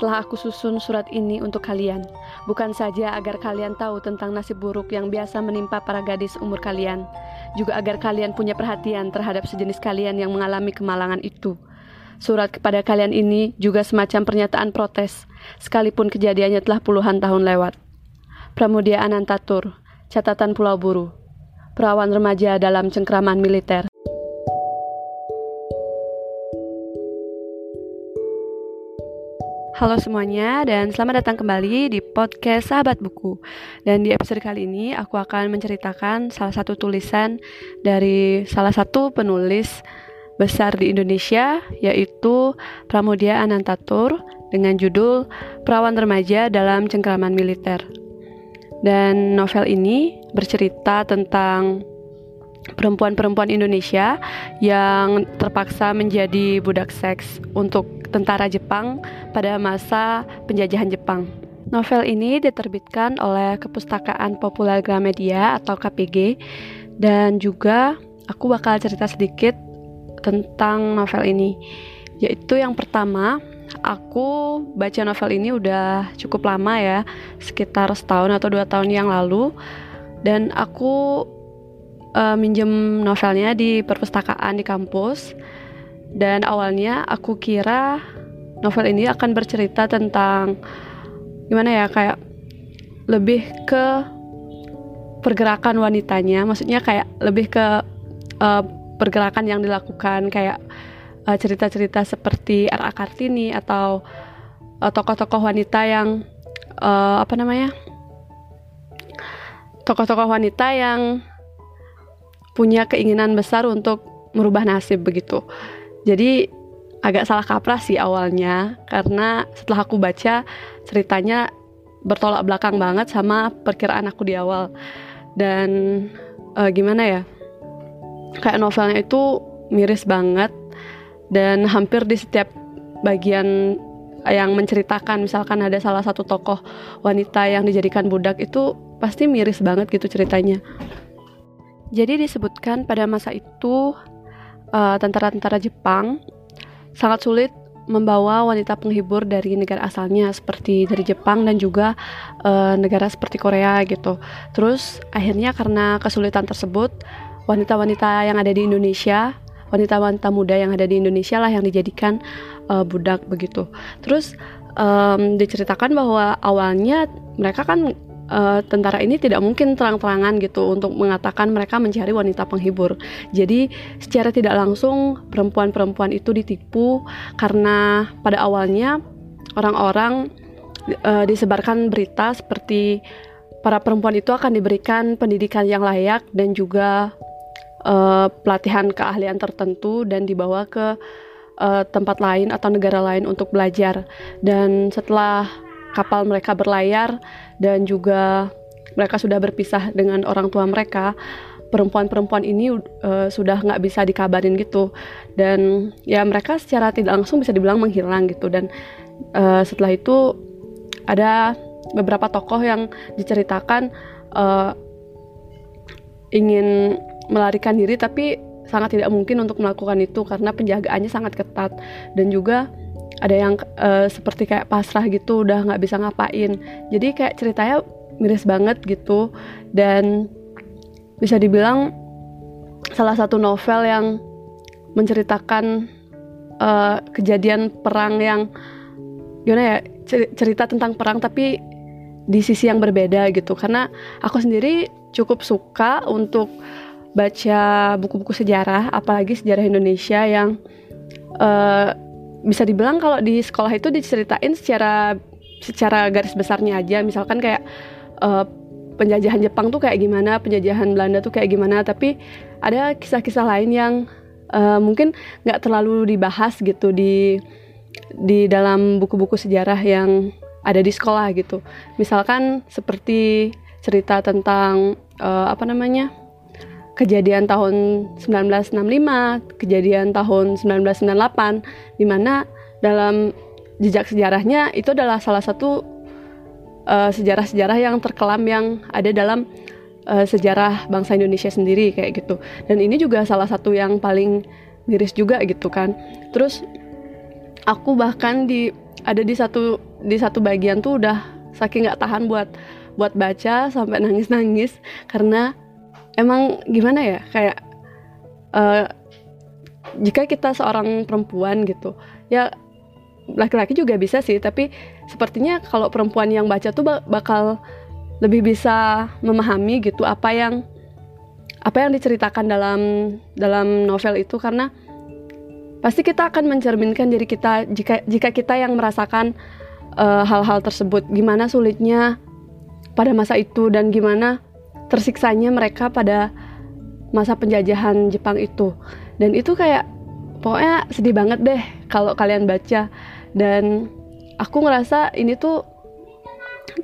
telah aku susun surat ini untuk kalian, bukan saja agar kalian tahu tentang nasib buruk yang biasa menimpa para gadis umur kalian, juga agar kalian punya perhatian terhadap sejenis kalian yang mengalami kemalangan itu. Surat kepada kalian ini juga semacam pernyataan protes, sekalipun kejadiannya telah puluhan tahun lewat. Pramudia Anantatur, catatan Pulau Buru, perawan remaja dalam cengkraman militer. Halo semuanya dan selamat datang kembali di podcast Sahabat Buku. Dan di episode kali ini aku akan menceritakan salah satu tulisan dari salah satu penulis besar di Indonesia yaitu Pramudia Anantatur dengan judul Perawan Remaja dalam Cengkraman Militer. Dan novel ini bercerita tentang perempuan-perempuan Indonesia yang terpaksa menjadi budak seks untuk tentara Jepang pada masa penjajahan Jepang. Novel ini diterbitkan oleh Kepustakaan Populer Gramedia atau KPG dan juga aku bakal cerita sedikit tentang novel ini. Yaitu yang pertama, aku baca novel ini udah cukup lama ya, sekitar setahun atau dua tahun yang lalu dan aku uh, minjem novelnya di perpustakaan di kampus dan awalnya aku kira novel ini akan bercerita tentang gimana ya kayak lebih ke pergerakan wanitanya, maksudnya kayak lebih ke uh, pergerakan yang dilakukan kayak eh, cerita-cerita seperti R.A. Kartini atau tokoh tokoh-tokoh wanita yang uh, apa namanya tokoh-tokoh wanita yang punya keinginan besar untuk merubah nasib begitu jadi agak salah kaprah sih awalnya. Karena setelah aku baca ceritanya bertolak belakang banget sama perkiraan aku di awal. Dan uh, gimana ya? Kayak novelnya itu miris banget. Dan hampir di setiap bagian yang menceritakan misalkan ada salah satu tokoh wanita yang dijadikan budak itu pasti miris banget gitu ceritanya. Jadi disebutkan pada masa itu eh, tentara-tentara Jepang sangat sulit membawa wanita penghibur dari negara asalnya seperti dari Jepang dan juga uh, negara seperti Korea gitu. Terus akhirnya karena kesulitan tersebut, wanita-wanita yang ada di Indonesia, wanita-wanita muda yang ada di Indonesia lah yang dijadikan uh, budak begitu. Terus um, diceritakan bahwa awalnya mereka kan uh, tentara ini tidak mungkin terang-terangan gitu untuk mengatakan mereka mencari wanita penghibur. Jadi secara tidak langsung perempuan-perempuan itu ditipu karena pada awalnya orang-orang uh, disebarkan berita seperti para perempuan itu akan diberikan pendidikan yang layak dan juga uh, pelatihan keahlian tertentu dan dibawa ke tempat lain atau negara lain untuk belajar. Dan setelah kapal mereka berlayar dan juga mereka sudah berpisah dengan orang tua mereka. Perempuan-perempuan ini uh, sudah nggak bisa dikabarin gitu. Dan ya mereka secara tidak langsung bisa dibilang menghilang gitu. Dan uh, setelah itu ada beberapa tokoh yang diceritakan uh, ingin melarikan diri tapi sangat tidak mungkin untuk melakukan itu karena penjagaannya sangat ketat. Dan juga ada yang uh, seperti kayak pasrah gitu udah nggak bisa ngapain. Jadi kayak ceritanya miris banget gitu. Dan bisa dibilang salah satu novel yang menceritakan uh, kejadian perang yang gimana ya cerita tentang perang tapi di sisi yang berbeda gitu. Karena aku sendiri cukup suka untuk baca buku-buku sejarah apalagi sejarah Indonesia yang uh, bisa dibilang kalau di sekolah itu diceritain secara secara garis besarnya aja. Misalkan kayak uh, penjajahan Jepang tuh kayak gimana penjajahan Belanda tuh kayak gimana tapi ada kisah-kisah lain yang uh, mungkin nggak terlalu dibahas gitu di di dalam buku-buku sejarah yang ada di sekolah gitu. Misalkan seperti cerita tentang uh, apa namanya kejadian tahun 1965, kejadian tahun 1998 di mana dalam jejak sejarahnya itu adalah salah satu eh, sejarah-sejarah yang terkelam yang ada dalam uh, sejarah bangsa Indonesia sendiri kayak gitu. Dan ini juga salah satu yang paling miris juga gitu kan. Terus aku bahkan di ada di satu di satu bagian tuh udah saking nggak tahan buat buat baca sampai nangis-nangis karena emang gimana ya kayak uh, jika kita seorang perempuan gitu ya laki-laki juga bisa sih tapi sepertinya kalau perempuan yang baca tuh bakal lebih bisa memahami gitu apa yang apa yang diceritakan dalam dalam novel itu karena pasti kita akan mencerminkan diri kita jika jika kita yang merasakan eh, hal-hal uh, tersebut. Gimana sulitnya pada masa itu dan gimana tersiksanya mereka pada masa penjajahan Jepang itu. Dan itu kayak pokoknya sedih banget deh kalau kalian baca. Dan aku ngerasa ini tuh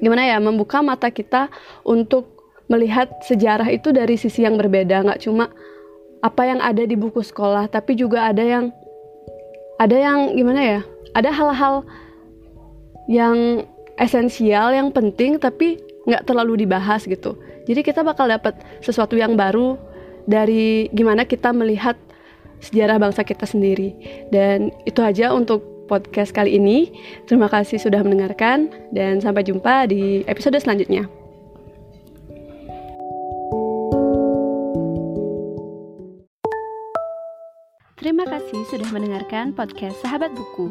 gimana ya membuka mata kita untuk melihat sejarah itu dari sisi yang berbeda. Nggak cuma apa yang ada di buku sekolah tapi juga ada yang ada yang gimana ya ada hal-hal yang esensial yang penting tapi nggak terlalu dibahas gitu jadi kita bakal dapat sesuatu yang baru dari gimana kita melihat sejarah bangsa kita sendiri. Dan itu aja untuk podcast kali ini. Terima kasih sudah mendengarkan dan sampai jumpa di episode selanjutnya. Terima kasih sudah mendengarkan podcast Sahabat Buku.